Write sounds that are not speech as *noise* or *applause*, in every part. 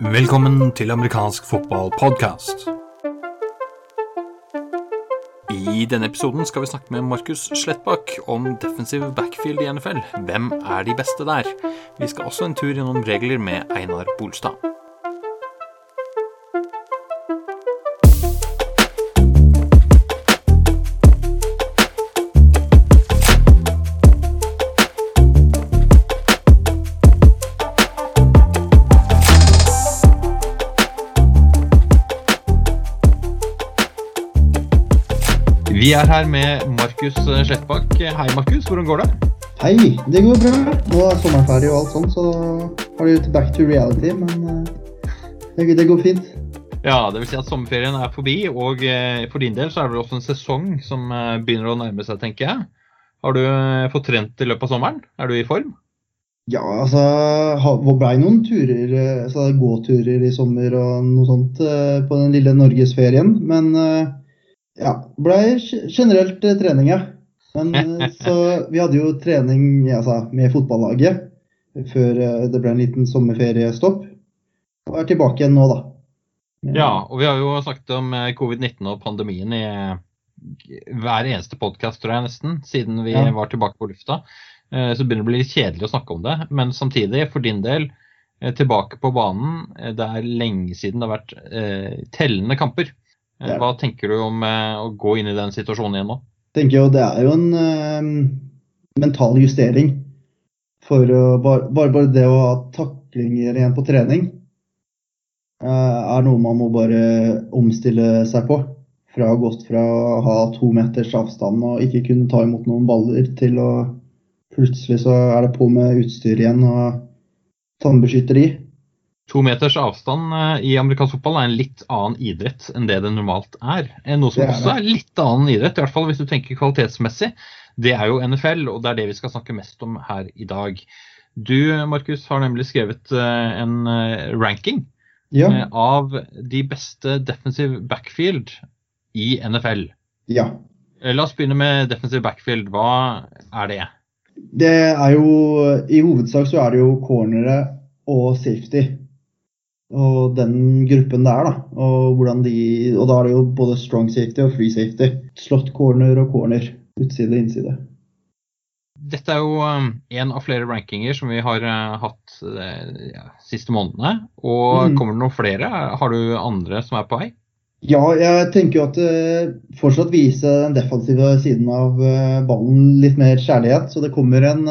Velkommen til amerikansk fotballpodkast. I denne episoden skal vi snakke med Markus Slettbakk om defensive backfield i NFL. Hvem er de beste der? Vi skal også en tur gjennom regler med Einar Bolstad. Vi er her med Markus Slettbakk. Hei, Markus. Hvordan går det? Hei, det går bra. Nå er sommeren ferdig og alt sånt, så har det back to reality, men eh, det, går fint. Ja, det vil si at sommerferien er forbi, og eh, for din del så er det også en sesong som eh, begynner å nærme seg, tenker jeg. Har du fått trent i løpet av sommeren? Er du i form? Ja, altså Det ble noen turer, altså gåturer i sommer og noe sånt på den lille norgesferien, men ja, det ble generelt eh, trening, ja. Men eh, *laughs* så vi hadde jo trening altså, med fotballaget før eh, det ble en liten sommerferiestopp. Og er tilbake igjen nå, da. Ja, og vi har jo snakket om covid-19 og pandemien i hver eneste podkast, tror jeg nesten, siden vi ja. var tilbake på lufta. Så begynner det å bli litt kjedelig å snakke om det. Men samtidig, for din del, tilbake på banen. Det er lenge siden det har vært tellende kamper. Ja. Hva tenker du om eh, å gå inn i den situasjonen igjen nå? tenker jo Det er jo en uh, mental justering. For å, bare, bare, det å ha taklinger igjen på trening uh, er noe man må bare omstille seg på. Fra å ha gått fra å ha to meters avstand og ikke kunne ta imot noen baller, til å plutselig så er det på med utstyr igjen og tannbeskytteri. To meters avstand eh, i amerikansk fotball er en litt annen idrett enn det det normalt er. Eh, noe som er også er litt annen idrett, i hvert fall hvis du tenker kvalitetsmessig, det er jo NFL, og det er det vi skal snakke mest om her i dag. Du Markus, har nemlig skrevet eh, en ranking ja. av de beste defensive backfield i NFL. Ja. La oss begynne med defensive backfield. Hva er det? Det er jo I hovedsak så er det jo cornere og safety og den gruppen det er, da. Og, de, og da er det jo både strong safety og free safety. Slott corner og corner. Utside og innside. Dette er jo um, en av flere rankinger som vi har uh, hatt uh, ja, siste månedene. Og mm. kommer det noen flere? Har du andre som er på vei? Ja, jeg tenker jo at uh, fortsatt vise den defensive siden av ballen litt mer kjærlighet. Så det kommer en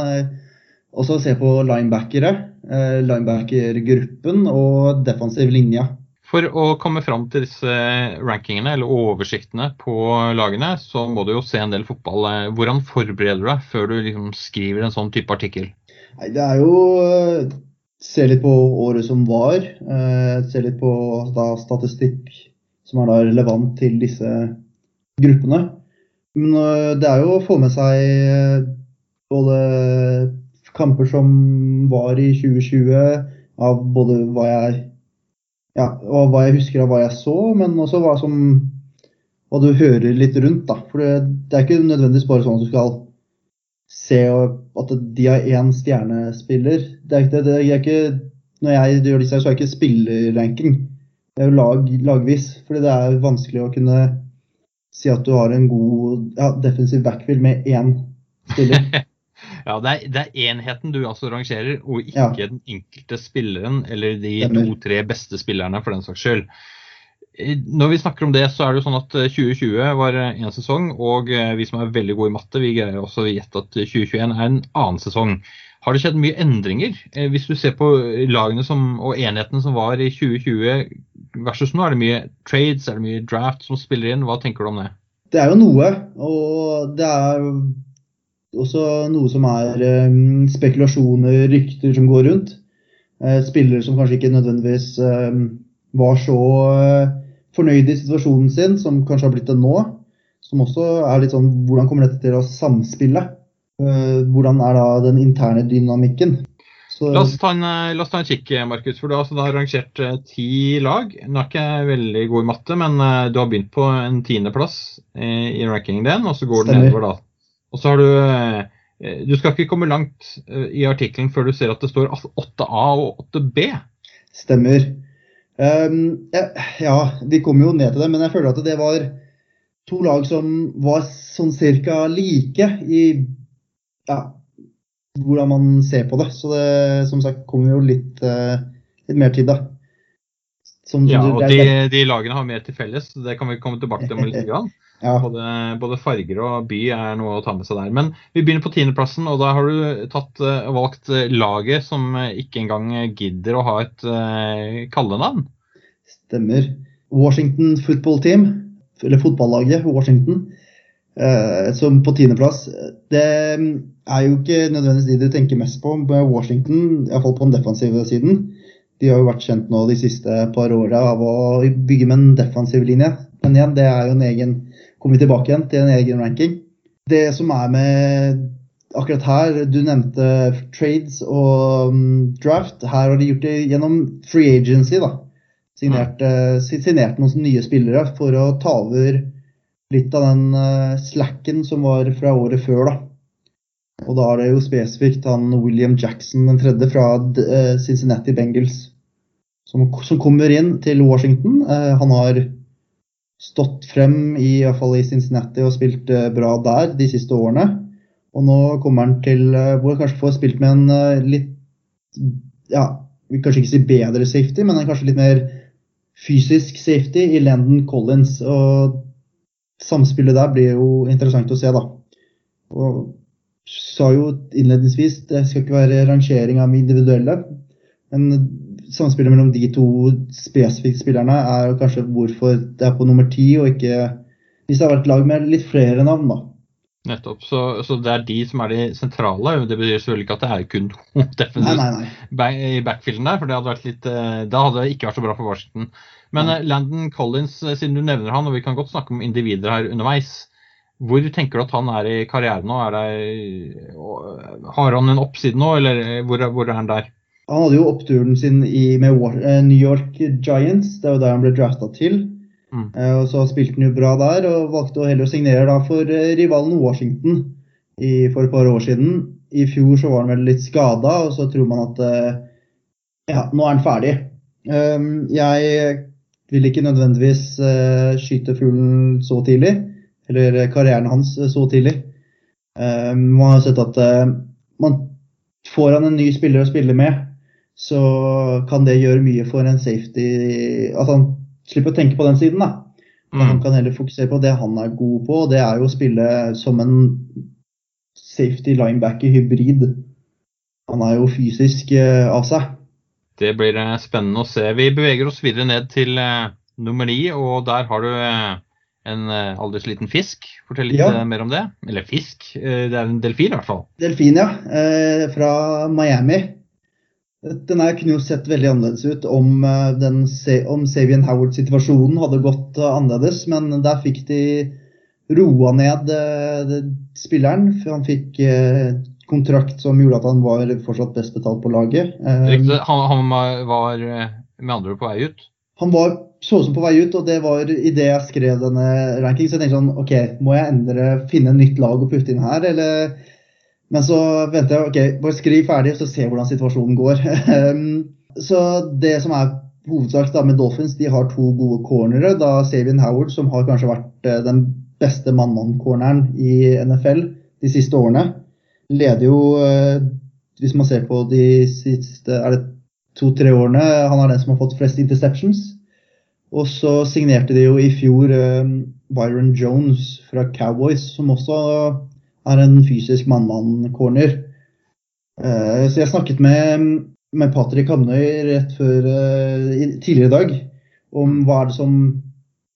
også se på linebackere linebacker-gruppen og defensiv linje. For å komme fram til disse rankingene eller oversiktene på lagene, så må du jo se en del fotball. Eh, hvordan forbereder du deg før du liksom skriver en sånn type artikkel? Nei, det er jo eh, se litt på året som var. Se litt på da, statistikk som er da relevant til disse gruppene. Men det er jo å få med seg både kamper som var i 2020, av både hva jeg ja, og hva jeg husker av hva jeg så, men også hva som hva du hører litt rundt. da. For det, det er ikke nødvendigvis bare sånn at du skal se at de har én stjernespiller. Det er ikke, det er ikke, når jeg gjør disse, så er det ikke spillerranking. Det er jo lag, lagvis. Fordi det er vanskelig å kunne si at du har en god ja, defensiv backfield med én spiller. *laughs* Ja, det er, det er, enheten du altså rangerer, og ikke ja. den enkelte spilleren eller de to-tre beste spillerne, for den saks skyld. Når vi snakker om det, så er det jo sånn at 2020 eh, var en sesong, og eh, vi som er veldig gode i matte, vi greier også å gjette at 2021 er en annen sesong. Har det skjedd mye endringer? Eh, hvis du ser på lagene som, og enhetene som var i 2020 versus nå, er det mye trades, er det mye draft som spiller inn? Hva tenker du om det? Det er jo noe, og det er også noe som er um, spekulasjoner, rykter som går rundt. Uh, spillere som kanskje ikke nødvendigvis um, var så fornøyd i situasjonen sin, som kanskje har blitt det nå. Som også er litt sånn Hvordan kommer dette til å samspille? Hvordan er da den interne dynamikken? Så, la, oss en, la, oss ta en, kikk, Markus. for Du har altså da rangert ti lag. Du er ikke veldig god i matte, men du har begynt på en tiendeplass i rankingen din, og så går den nedover da og så har du Eh, du skal ikke komme langt eh, i artikkelen før du ser at det står 8A og 8B. Stemmer. Um, ja, vi kommer jo ned til det, men jeg føler at det var to lag som var sånn cirka like i ja, hvordan man ser på det. Så det som sagt kommer jo litt, uh, litt mer tid, da. Som, ja, og de, de, lagene har mer til felles, det kan vi komme tilbake til om litt. Grann. *laughs* Ja. Både, både, farger og by er noe å ta med seg der. Men vi begynner på tiendeplassen, og da har du tatt, uh, valgt uh, laget som uh, ikke engang gidder å ha et kallenavn. Stemmer. Washington Football Team, eller fotballaget Washington, som på tiendeplass. Det er jo ikke nødvendigvis de du tenker mest på med Washington, iallfall på den defensive siden. De har jo vært kjent nå de siste par åra av å bygge med en defensiv linje. Men igjen, det er jo en egen kommer vi tilbake igjen til en egen ranking. Det som er med akkurat her, du nevnte trades og um, draft. Her har de gjort det gjennom free agency. da. Signert, uh, signert noen nye spillere for å ta over litt av den uh, slacken som var fra året før. da. Og da er det jo spesifikt han William Jackson den tredje fra uh, Cincinnati Bengals som, som, kommer inn til Washington. Han har stått frem, i, i, fall i Cincinnati, og spilt uh, bra der de siste årene. Og nå kommer han til uh, hvor han kanskje får spilt med en uh, litt ja, kanskje ikke si bedre safety, men en kanskje litt mer fysisk safety i Landon Collins. Og samspillet der blir jo interessant å se, da. Og sa jo innledningsvis det skal ikke være rangering av individuelle, men samspillet mellom de to spesifikke spillerne er kanskje hvorfor det er på nummer ti, og ikke hvis det har vært lag med litt flere navn, da. Nettopp. Så, så, det er de som er de sentrale. Det betyr selvfølgelig ikke at det er kun *laughs* to i backfielden der, for det hadde vært litt, eh, da hadde det ikke vært så bra for Washington. Men nei. Eh, Landon Collins, eh, siden du nevner han, og vi kan godt snakke om individer her underveis. Hvor tenker du at han er i karrieren nå? Det, har han en oppside nå, eller hvor, hvor er han der? Han hadde jo oppturen sin i, med eh, New York Giants. Det er jo der han ble drafta til. Mm. Eh, og Så spilte han jo bra der, og valgte å heller å signere da for eh, rivalen Washington i, for et par år siden. I fjor så var han vel litt skada, og så tror man at ja, nå er han ferdig. Um, jeg vil ikke nødvendigvis skyte fuglen så tidlig, eller karrieren hans så tidlig. Um, man har sett at man får han en ny spiller å spille med, så kan det gjøre mye for en safety At han slipper å tenke på den siden. da. Mm. Han kan heller fokusere på det han er god på, og det er jo å spille som en safety linebacker-hybrid. Han er jo fysisk eh, av seg. Det blir eh, spennende å se. Vi beveger oss videre ned til eh, nummer ni, og der har du en aldri så liten fisk. Fortell litt ja. mer om det. Eller fisk, det er en delfin i hvert fall. Delfin, ja. fra Miami. Den her kunne jo sett veldig annerledes ut om, eh, den, om Savian Howard-situasjonen hadde gått eh, annerledes, men der fikk de roa ned eh, spilleren. For han fikk kontrakt som gjorde at han var fortsatt best betalt på laget. Riktig. Han, han var med andre ord på vei ut? Han var så som på vei ut, og det var idet jeg skrev denne rankingen. så jeg tenkte sånn OK, må jeg endre, finne et nytt lag å putte inn her, eller men så venter jeg ok, bare skriv ferdig, så se hvordan situasjonen går. *laughs* så det som er hovedsak med Dolphins, de har to gode cornere. Da Savian Howard, som har kanskje vært eh, den beste mann-mann-corneren i NFL de siste årene, leder jo, eh, hvis man ser på de siste er det to-tre årene, han er den som har fått flest interceptions. Og så signerte de jo i fjor eh, Byron Jones fra Cowboys, som også er en fysisk mann-mann-corner. Eh, så jeg snakket med, med Patrick Hamnøy rett før eh, tidligere i dag om hva er det som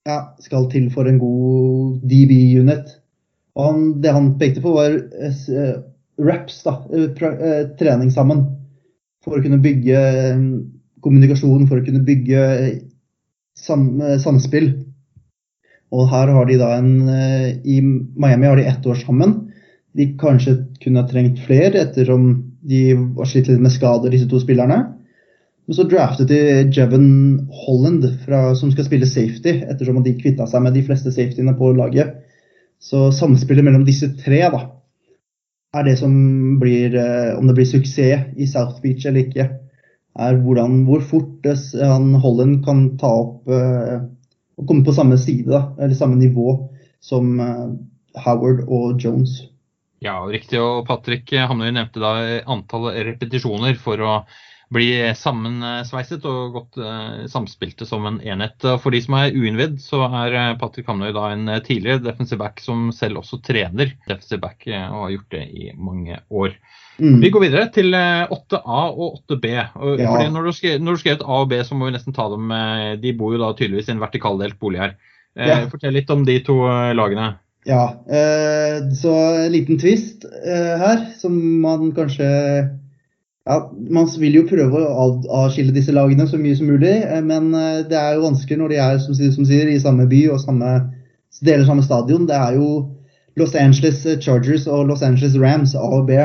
ja, skal til for en god DB-unit. Og det han pekte på, var uh, raps, da, trening sammen. For å kunne bygge kommunikasjon, for å kunne bygge sam, samspill. Og her har de da en I Miami har de ett år sammen de kanskje kunne ha trengt flere, ettersom de har slitt litt med skader, disse to spillerne. Men så draftet de Jevon Holland, fra, som skal spille safety, ettersom de kvitta seg med de fleste safetyene på laget. Så samspillet mellom disse tre da, er det som blir Om det blir suksess i South Beach eller ikke, er hvordan, hvor fort han Holland kan ta opp og komme på samme side, da, eller samme nivå som Howard og Jones. Ja, riktig. Og Patrick Hamnøy nevnte da antall repetisjoner for å bli sammensveiset og godt uh, samspilte som en enhet. For de som er uinnvidd, så er eh, Patrick Hamnøy da en eh, tidligere defensive back som selv også trener defensive back, og har gjort det i mange år. Mm. Vi går videre til 8A og 8B. Og ja. når, du skrev, når du skrev A og B, så må vi nesten ta dem De bor jo da tydeligvis i en vertikaldelt bolig her. Ja. Fortell litt om de to lagene. Ja, eh, så en liten twist eh, her, som man kanskje ja, Man vil jo prøve å avskille disse lagene så mye som mulig, eh, men det er jo vanskelig når de er som, som sier, i samme by og samme, deler samme stadion. Det er jo Los Angeles Chargers og Los Angeles Rams, A og B.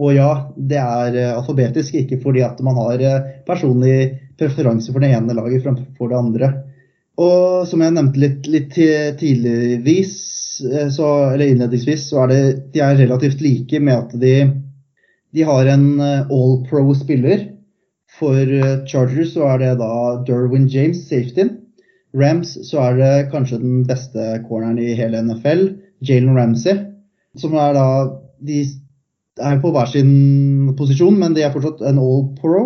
Og ja, det er alfabetisk, ikke fordi at man har personlig preferanse for det ene laget fremfor det andre. Og som jeg nevnte litt, litt tidligvis, så, eller innledningsvis, så er det, de er relativt like med at de de har en eh, all pro-spiller. For eh, Chargers så er det da Derwin James, safetyen. Rams så er det kanskje den beste corneren i hele NFL, Jalen Ramsey. Som er da De er på hver sin posisjon, men de er fortsatt en all pro.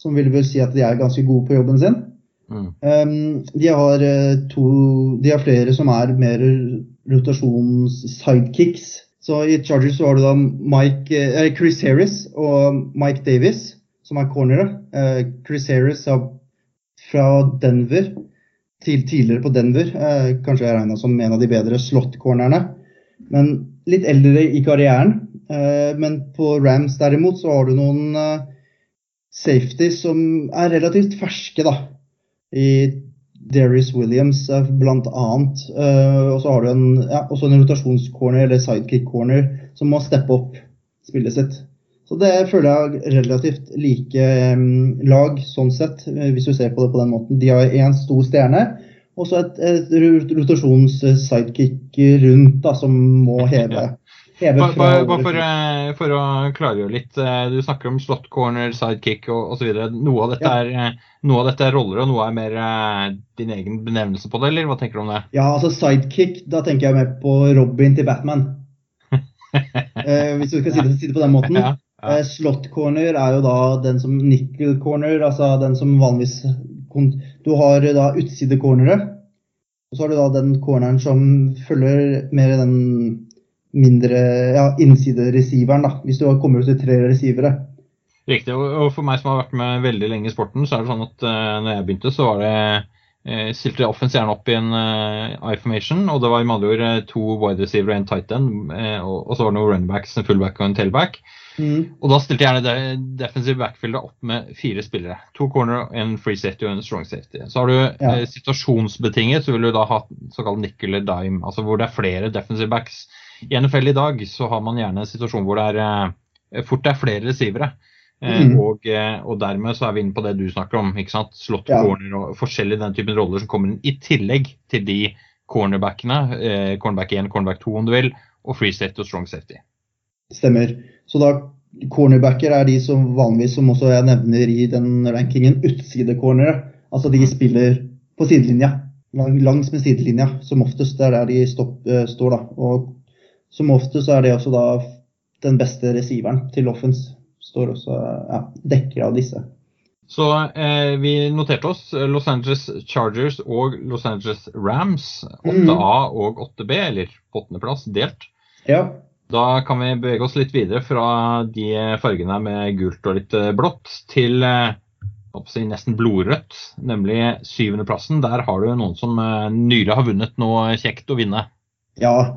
Som vil vel si at de er ganske gode på jobben sin. Mm. Um, de, har eh, to, de har flere som er mer rotasjons-sidekicks. Så I Chargers så har du da Mike, eh, Chris Harris og Mike Davis, som er cornere. Eh, Chris Harris er fra Denver, til tidligere på Denver. Eh, kanskje jeg regna som en av de bedre slott-cornerne. Men litt eldre i karrieren. Eh, men på Rams derimot så har du noen eh, safeties som er relativt ferske, da. I Darius Williams blant annet. Uh, og så har du en, ja, en rotasjonscorner eller sidekick-corner som må steppe opp spillet sitt. Så det føler jeg relativt like um, lag sånn sett, eh, hvis du ser på det på den måten. De har én stor stjerne, og så et, et rotasjons-sidekick rundt da, som må heve. Bare for, for, eh, for, å klargjøre litt. Eh, du snakker om slot corner, sidekick osv. Noe, av dette ja. er, eh, noe av dette er roller, og noe er mer din egen benevnelse på det, eller hva tenker du om det? Ja, altså sidekick, da tenker jeg mer på Robin til Batman. *laughs* hvis du skal si det, si det, på den måten. *laughs* Ja, ja. slot corner er jo da den som nickel corner, altså den som vanligvis Du har da utsidecornere, og så har du da den corneren som følger mer den mindre ja, innsideresiveren, da, hvis du kommer ut til tre resivere. Riktig. Og for meg som har vært med veldig lenge i sporten, så er det sånn at uh, når jeg begynte, så var det uh, stilte offense gjerne opp i en uh, I-formation, og det var med andre ord uh, to wide receiver og en tight end, og, og, så var det noen runbacks, en fullback og en tailback. Mm. Og da stilte jeg gjerne defensive backfieldet opp med fire spillere. To corner, en free safety og en strong safety. Så har du ja. situasjonsbetinget, så vil du da ha såkalt nickel or dime, altså hvor det er flere defensive backs i NFL i dag så har man gjerne en situasjon hvor det er eh, fort det er flere receivere. Eh, mm. Og, eh, og, dermed så er vi inne på det du snakker om. ikke sant? Slått ja. corner og forskjellige den typen roller som kommer inn i tillegg til de cornerbackene. Eh, cornerback 1, cornerback 2 om du vil, og free safety og strong safety. Stemmer. Så da cornerbacker er de som vanligvis, som også jeg nevner i den rankingen, utsidecornere. Altså de spiller på sidelinja. Langs med sidelinja, som oftest. Det er der de stopp, står. da, og som ofte så er det også da den beste receiveren til offens står også ja, dekker av disse. Så eh, vi noterte oss Los Angeles Chargers og Los Angeles Rams. 8A mm. og 8B, eller åttendeplass, delt. Ja. Da kan vi bevege oss litt videre fra de fargene med gult og litt eh, blått til eh, nesten blodrødt, nemlig syvendeplassen. Der har du noen som eh, nylig har vunnet noe kjekt å vinne. Ja,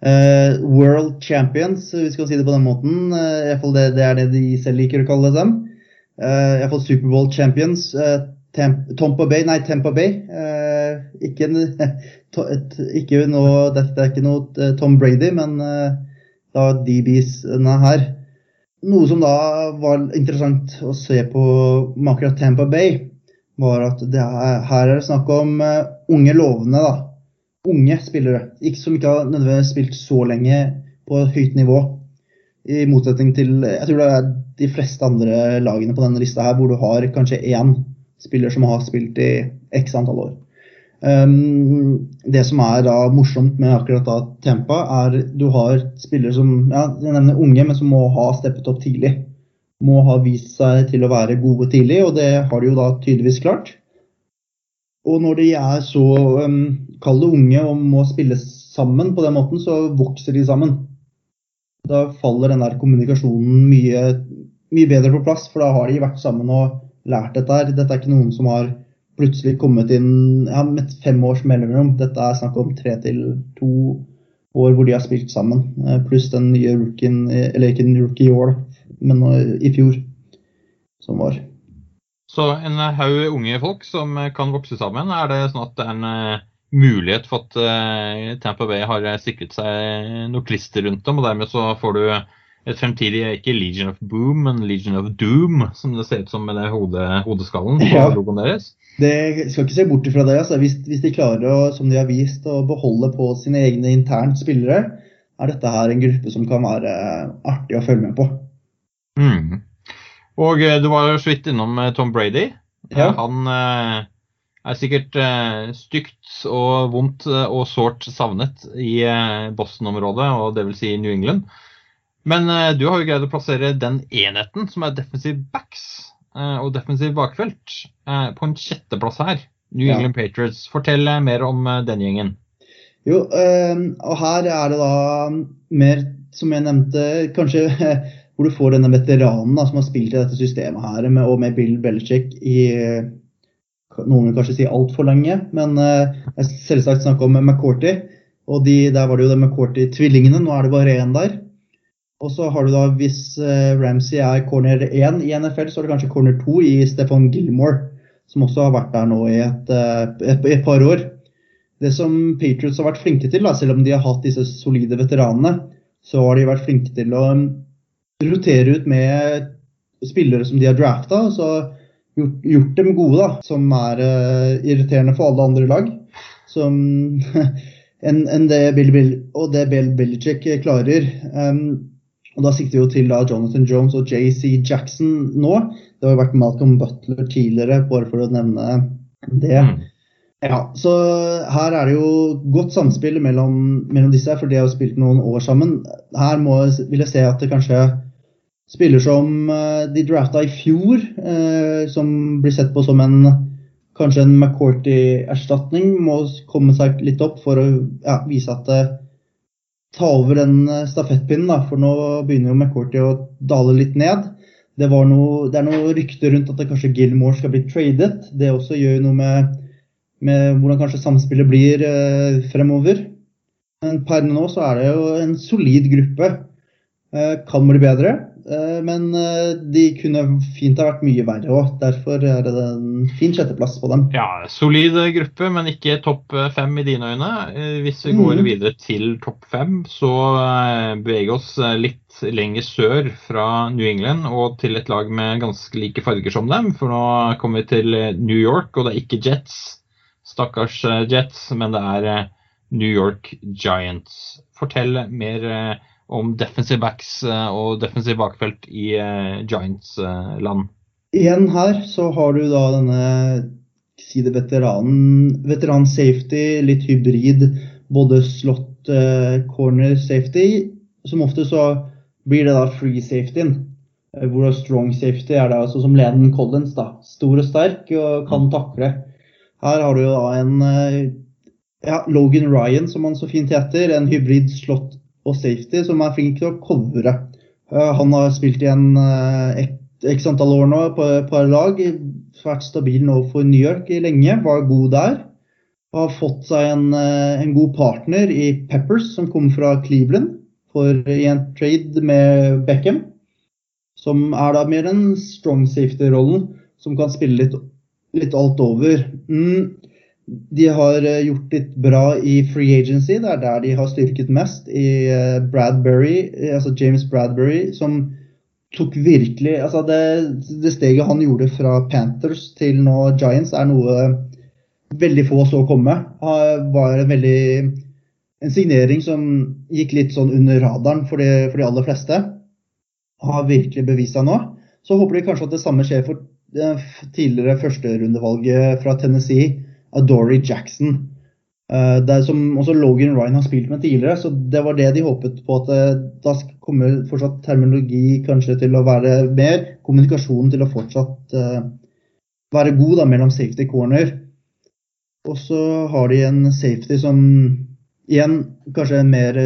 world Champions, hvis vi skal si det på den måten. Uh, fall det, det, er det de selv liker å kalle dem. Uh, Iallfall fall Superbowl Champions. Uh, Tampa Bay, nei, Tampa Bay. Uh, ikke, *laughs* to, ikke noe, dette er ikke noe Tom Brady, men da DBs-ene her. Noe som da var interessant å se på med akkurat Tampa Bay, var at er, her er det snakk om unge lovende. da unge spillere, ikke som ikke har nødvendigvis spilt så lenge på høyt nivå. I motsetning til jeg tror det er de fleste andre lagene på denne lista her, hvor du har kanskje én spiller som har spilt i x antall år. Um, det som er da morsomt med akkurat da Tempa, er du har spillere som ja, jeg nevner unge, men som må ha steppet opp tidlig. Må ha vist seg til å være gode tidlig, og det har de jo da tydeligvis klart. Og når de er så um, kall det unge og må spille sammen på den måten, så vokser de sammen. Da faller den der kommunikasjonen mye, mye bedre på plass, for da har de vært sammen og lært dette her. Dette er ikke noen som har plutselig kommet inn ja, med fem års mellomrom. Dette er snakk om tre til to år hvor de har spilt sammen. Eh, pluss den nye rookien, eller ikke den rookie i år, men i fjor, som var. Så en haug unge folk som kan vokse sammen. Er det sånn at det er en eh, mulighet for at uh, Tampa Bay har sikret seg noe klister rundt dem, og dermed så får du et fremtidig ikke Legion of Boom, men Legion of Doom, som det ser ut som med det hode, hodeskallen på ja. logoen deres? Det skal ikke se bort fra det. Altså. Hvis, hvis, de klarer å, som de har vist, å beholde på sine egne internt spillere, er dette her en gruppe som kan være artig å følge med på. Mm. Og eh, du var så vidt innom eh, Tom Brady. Ja. Han eh, er sikkert eh, stygt og vondt og sårt savnet i eh, Boston-området, og dvs. Si New England. Men uh, du har jo greid å plassere den enheten som er defensive backs uh, og defensive bakfelt, uh, på en sjetteplass her. New ja. England Patriots. Fortell mer om den gjengen. Jo, og her er det da mer, som jeg nevnte, kanskje *laughs* hvor du får denne veteranen da, som har spilt i dette systemet her, med, og med Bill Belichick i noen vil kanskje si altfor lenge, men jeg selvsagt snakka om McCourty. Og de, der var det jo de McCourty-tvillingene, nå er det bare én der. Og så har du da, hvis eh, Ramsey er corner 1 i NFL, så er det kanskje corner 2 i Stefan Gilmore, som også har vært der nå i et, eh, et, et par år. Det som Patriots har vært flinke til, da, selv om de har hatt disse solide veteranene, så har de vært flinke til å um, rotere ut med spillere som de har drafta. Så gjort, gjort, dem gode, da, som er uh, irriterende for alle andre lag. Som *laughs* enn en det Bill, Bill, og det Bill Belichick klarer. Um, og Da sikter vi jo til da Jonathan Jones og JC Jackson nå. Det har jo vært Malcolm Butler tidligere, bare for å nevne det. Mm. Ja, så Her er det jo godt samspill mellom, mellom disse, for de har jo spilt noen år sammen. Her må, vil jeg se at det kanskje spiller som uh, de drafta i fjor, uh, som blir sett på som en kanskje en McCourty-erstatning, må komme seg litt opp for å ja, vise at det ta over den eh, stafettpinnen, da, for nå begynner jo McCourty å dale litt ned. Det, noe, det er noe rykter rundt at det kanskje Gilmore skal bli tradet. Det også gjør noe med, med hvordan kanskje samspillet blir eh, fremover. Men per nå så er det jo en solid gruppe. Eh, kan bli bedre. Eh, men eh, de kunne fint ha vært mye verre òg. Derfor er det en fin sjetteplass på dem. Ja, Solid gruppe, men ikke topp eh, fem i dine øyne. Hvis vi går mm. videre til topp fem, så beveger vi oss litt lenger sør fra New England og til et lag med ganske like farger som dem. For nå kommer vi til New York, og det er ikke Jets. Stakkars Jets, men det er New York Giants. Fortell mer om defensive backs eh, og defensive bakfelt i eh, Giants-land. Igjen her så har du da denne si det veteranen, veteran safety, litt hybrid, både slott, eh, corner safety. Som ofte så blir det da free safetyen. Hvor strong safety er det altså som Lennon Collins. da, Stor og sterk og kan mm. takle. Her har du da en ja, Logan Ryan, som han så fint heter. En hybrid slott og safety som er flink til å covre. Uh, han har spilt igjen en x antall år nå på et par lag. Vært stabil nå for New York lenge, var god der. Har fått seg en, uh, en god partner i Peppers, som kom fra Cleveland, for, i en trade med Beckham. Som er da mer den strong safety-rollen, som kan spille litt, litt alt over. Mm, de har eh, gjort litt bra i free agency. Det er der de har styrket mest. I eh, Bradbury, eh, altså James Bradbury, som tok virkelig altså det, det, steget han gjorde fra Panthers til nå Giants, er noe veldig få så komme. Han var en veldig en signering som gikk litt sånn under radaren for de, for de aller fleste. har virkelig bevist seg nå. Så håper de kanskje at det samme skjer for tidligere førsterundevalget fra Tennessee, Dory Jackson. Uh, det er som også Logan Ryan har spilt med tidligere, så det var det de håpet på. at Da kommer fortsatt terminologi kanskje til å være mer, kommunikasjonen til å fortsatt uh, være god da, mellom safety corner. Og så har de en safety som igjen kanskje en mer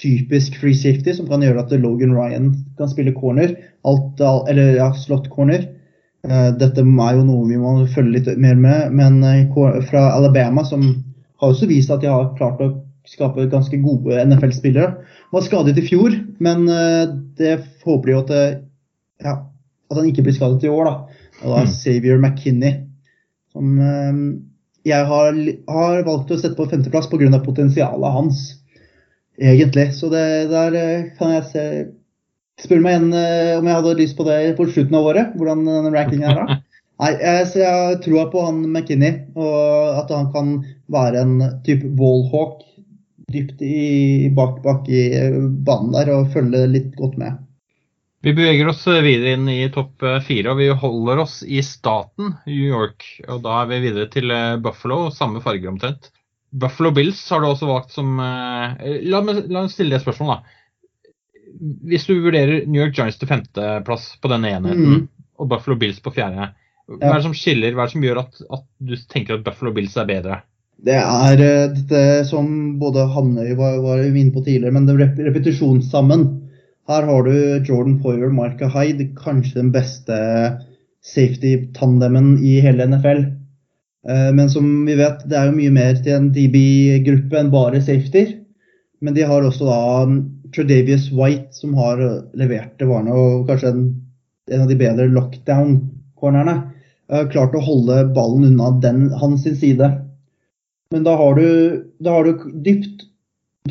typisk free safety, som kan gjøre at Logan Ryan kan spille corner, alt, eller ja, slot corner. Dette er jo noe vi må følge litt mer med, men fra Alabama, som har også vist at de har klart å skape ganske gode NFL-spillere. Var skadet i fjor, men eh, det håper de at, eh, ja, at han ikke blir skadet i år. da. Og da er Savior Xavier McKinney, som eh, jeg har, har, valgt å sette på femteplass pga. potensialet hans, egentlig. Så det, der kan jeg se Spør meg igjen om jeg hadde lyst på det på slutten av året, hvordan den rankingen er da. *laughs* Nei, jeg, jeg tror på han McKinney, og at han kan være en type wallhawk dypt i bak, bak i banen der og følge litt godt med. Vi beveger oss videre inn i topp fire, og vi holder oss i staten New York. og Da er vi videre til eh, Buffalo, samme farger omtrent. Buffalo Bills har du også valgt som eh, La meg stille det spørsmålet, da. Hvis du vurderer New York Giants til femteplass på denne enheten, mm. og Buffalo Bills på fjerde, hva er det som skiller, hva er det som gjør at, at du tenker at Buffalo Bills er bedre? Det er eh, dette som både Hamnøy var, var inne på tidligere, men det er repetisjonssammen. Her har du Jordan Poyer, Marka Hyde, kanskje den beste safety-tandemen i hele NFL. Eh, men som vi vet, det er jo mye mer til en DB-gruppe enn bare safety. Men de har også da Tredavious White, som har levert det varene, og kanskje en, en av de bedre lockdown-cornerne. Klart å holde ballen unna den, hans side. Men da har du, da har du dypt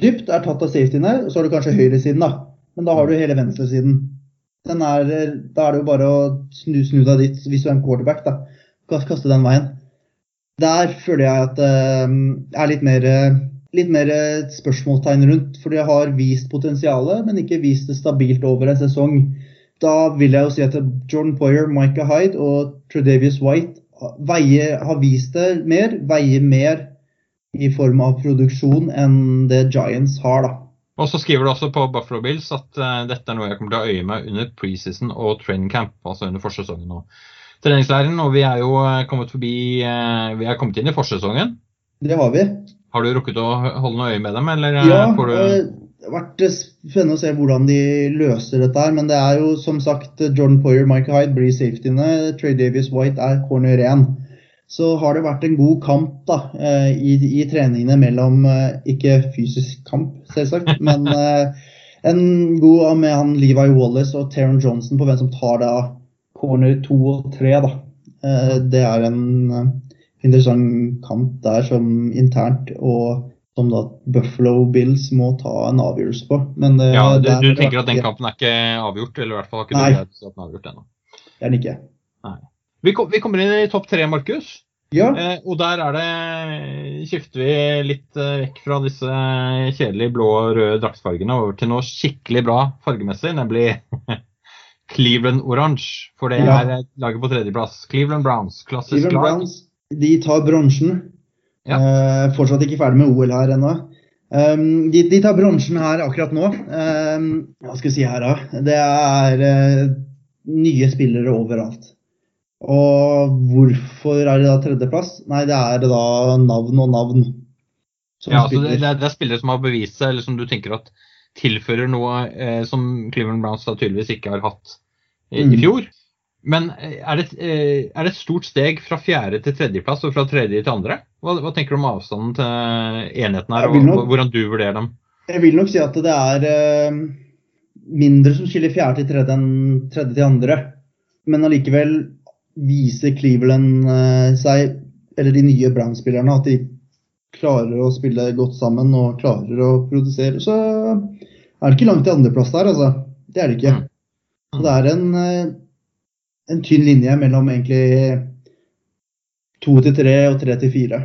Dypt er tatt av safetyene, og så har du kanskje høyresiden, da. Men da har du hele venstresiden. Er, da er det jo bare å snu, snu deg dit hvis du er en quarterback. da. Kaste den veien. Der føler jeg at det uh, er litt mer, litt mer spørsmålstegn rundt. For de har vist potensialet, men ikke vist det stabilt over en sesong. Da vil jeg jo si at Jordan Poyer, Micah Hyde og Tredavious White veier, har vist det mer, veier mer i form av produksjon enn det Giants har. da. Og så skriver du også på Buffalo Bills at uh, dette er noe jeg kommer til å øye med under preseason og training camp, altså under forsesongen og treningsleiren. Og vi er jo eh, kommet forbi uh, Vi er kommet inn i forsesongen. Det har vi. Har du rukket å holde noe øye med dem, eller ja, får du Det har vært spennende å se hvordan de løser dette her, men det er jo som sagt Jordan Poyer, Mike Hyde blir safetyene. Trey Davies White er corner 1 så har det vært en god kamp da, eh, i, i treningene mellom eh, Ikke fysisk kamp, selvsagt, *laughs* men eh, en god med han Levi Wallace og Taron Johnson på hvem som tar da corner to og tre. Da. Det er en interessant kamp der som internt, og som da Buffalo Bills må ta en avgjørelse på. Men det, ja, du, du tenker at den kampen er ikke avgjort, eller i hvert fall har ikke du greid at den er avgjort ennå? Det er den ikke. Nei. Vi, kom, vi kommer inn i topp tre, Markus. Ja. Eh, og der er det skifter vi litt eh, vekk fra disse kjedelige blå og røde draktfargene over til noe skikkelig bra fargemessig, nemlig *laughs* Cleveland Orange. For det ja. er laget på tredjeplass. Cleveland Browns, klassisk Cleveland lag. Browns, de tar bronsen. Ja. Eh, fortsatt ikke ferdig med OL her ennå. Um, de, de, tar bronsen her akkurat nå. Um, hva skal vi si her, da? Det er uh, nye spillere overalt. Og hvorfor er det da tredjeplass? Nei, det er da navn og navn. Ja, altså det, det, er, spillere som har bevist seg, eller som du tenker at tilfører noe eh, som Cleveland Browns da tydeligvis ikke har hatt i, mm. i fjor. Men eh, er det, eh, er det, et stort steg fra fjerde til tredjeplass og fra tredje til andre? Hva, hva tenker du om avstanden til enheten her, og nok, hvordan du vurderer dem? Jeg vil nok si at det er eh, mindre som skiller fjerde til tredje enn tredje til andre. Men allikevel viser Cleveland seg, eller de nye Brann-spillerne, at de klarer å spille godt sammen og klarer å produsere, så er det ikke langt til andreplass der, altså. Det er det ikke. Så det er en, en tynn linje mellom egentlig to til tre og tre til fire.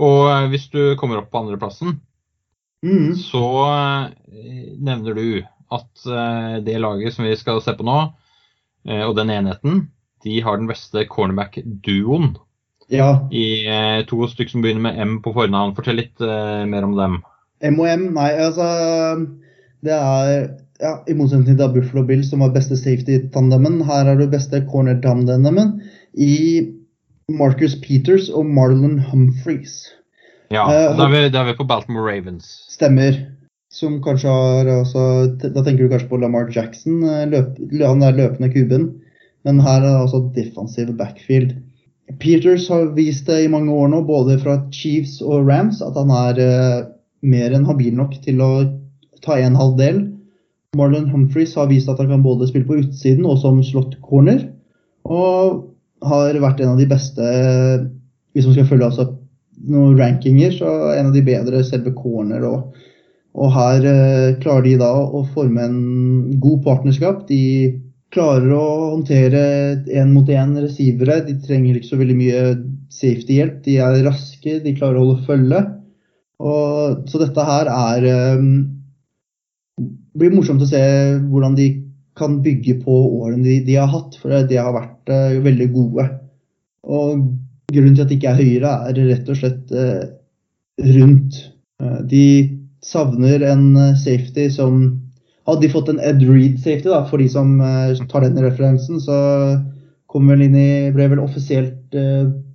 Og hvis du kommer opp på andreplassen, mm. så nevner du at det laget som vi skal se på nå, og den enheten, de har den beste cornerback-duoen. Ja. I to stykker som begynner med M på fornavn. Fortell litt mer om dem. M og M, nei, altså Det er ja, I motsetning til Buffalo Bill, som var beste safety-tandemen, her er det beste corner-tandemen i Marcus Peters og Marlon Humphreys. Ja, uh, da, er vi, da, er vi, på Baltimore Ravens. Stemmer. Som kanskje har også Da tenker du kanskje på Lamar Jackson, eh, løp, han er løpende kuben. Men her er det altså defensive backfield. Peters har vist det i mange år nå, både fra Chiefs og Rams, at han er uh, mer enn habil nok til å ta en halv del. Marlon Humphreys har vist at han kan både spille på utsiden og som slått corner. Og har vært en av de beste, hvis man skal følge altså noen rankinger, så en av de bedre selve corner. Og, og her eh, klarer de da å forme en god partnerskap. De klarer å håndtere én mot én receivere. De trenger ikke så veldig mye safety-hjelp. De er raske, de klarer å holde følge. Og, så dette her er um, blir morsomt å se hvordan de kan bygge på årene de, de har hatt, for de har vært uh, veldig gode. Og grunnen til at de ikke er høyere, er rett og slett uh, rundt. Uh, de savner en safety som Hadde de fått en Ed Reed-safety, da, for de som tar den referansen, så kom vel inn i, ble vel offisielt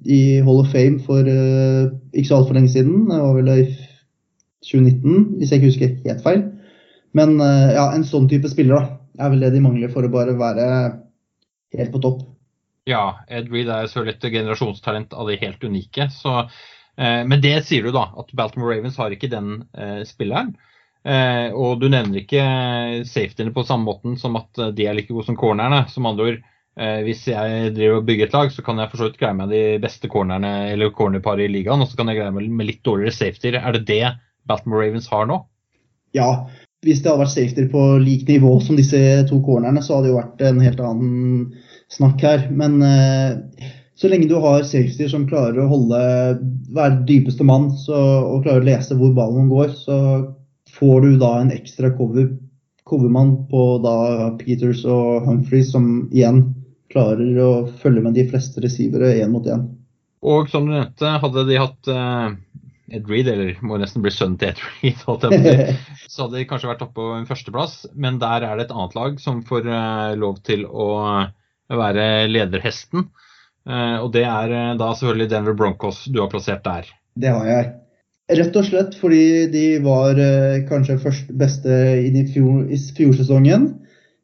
i Hall of Fame for ikke så altfor lenge siden. Det var vel i 2019, hvis jeg ikke husker helt feil. Men eh, ja, en sånn type spiller da, er vel det de mangler for å bare være helt på topp. Ja, Ed Reed er selvfølgelig et generasjonstalent av de helt unike. Så, eh, men det sier du da, at Baltimore Ravens har ikke den eh, spilleren. Eh, og du nevner ikke safetyene på samme måten som at de er like gode som cornerne. Som andre ord, eh, hvis jeg driver og bygger et lag, så kan jeg for så vidt greie meg de beste cornerne eller cornerparet i ligaen, og så kan jeg greie meg med litt dårligere safetyer. Er det det Baltimore Ravens har nå? Ja, hvis det hadde vært safety på lik nivå som disse to cornerne, så hadde det jo vært en helt annen snakk her. Men eh, så lenge du har safety som klarer å holde, være dypeste mann så, og klarer å lese hvor ballen går, så får du da en ekstra cover, covermann på da Peters og Humphreys, som igjen klarer å følge med de fleste receivere én mot én. Og som du nevnte, hadde de hatt eh Ed Reed, eller må nesten bli sønnen til Ed Reed, *laughs* *laughs* så hadde de kanskje vært oppe på en førsteplass. Men der er det et annet lag som får uh, lov til å være lederhesten. Uh, og det er da selvfølgelig Denver Broncos du har plassert der. Det har jeg. Rett og slett fordi de var kanskje først beste i, fjor, i fjorsesongen.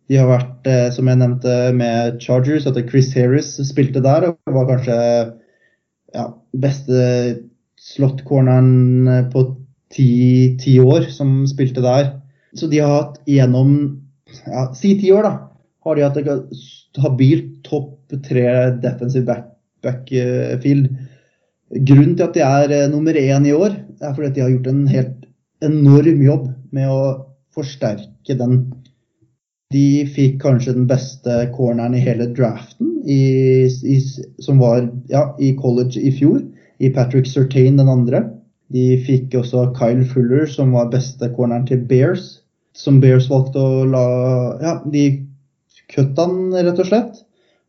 De har vært, som jeg nevnte, med Chargers, at Chris Harris spilte der. og var kanskje ja, beste slåttcorneren eh, på ti, ti, år som spilte der. Så de har hatt gjennom ja, si ti år, da, har de hatt et habilt topp tre defensive back, backfield. Grunnen til at de er eh, nummer én i år, er fordi at de har gjort en helt enorm jobb med å forsterke den. De fikk kanskje den beste corneren i hele draften, i, i, som var ja, i college i fjor i Patrick Surtain den andre. De fikk også Kyle Fuller, som var beste corneren til Bears. Som Bears valgte å la Ja, de kutta han rett og slett.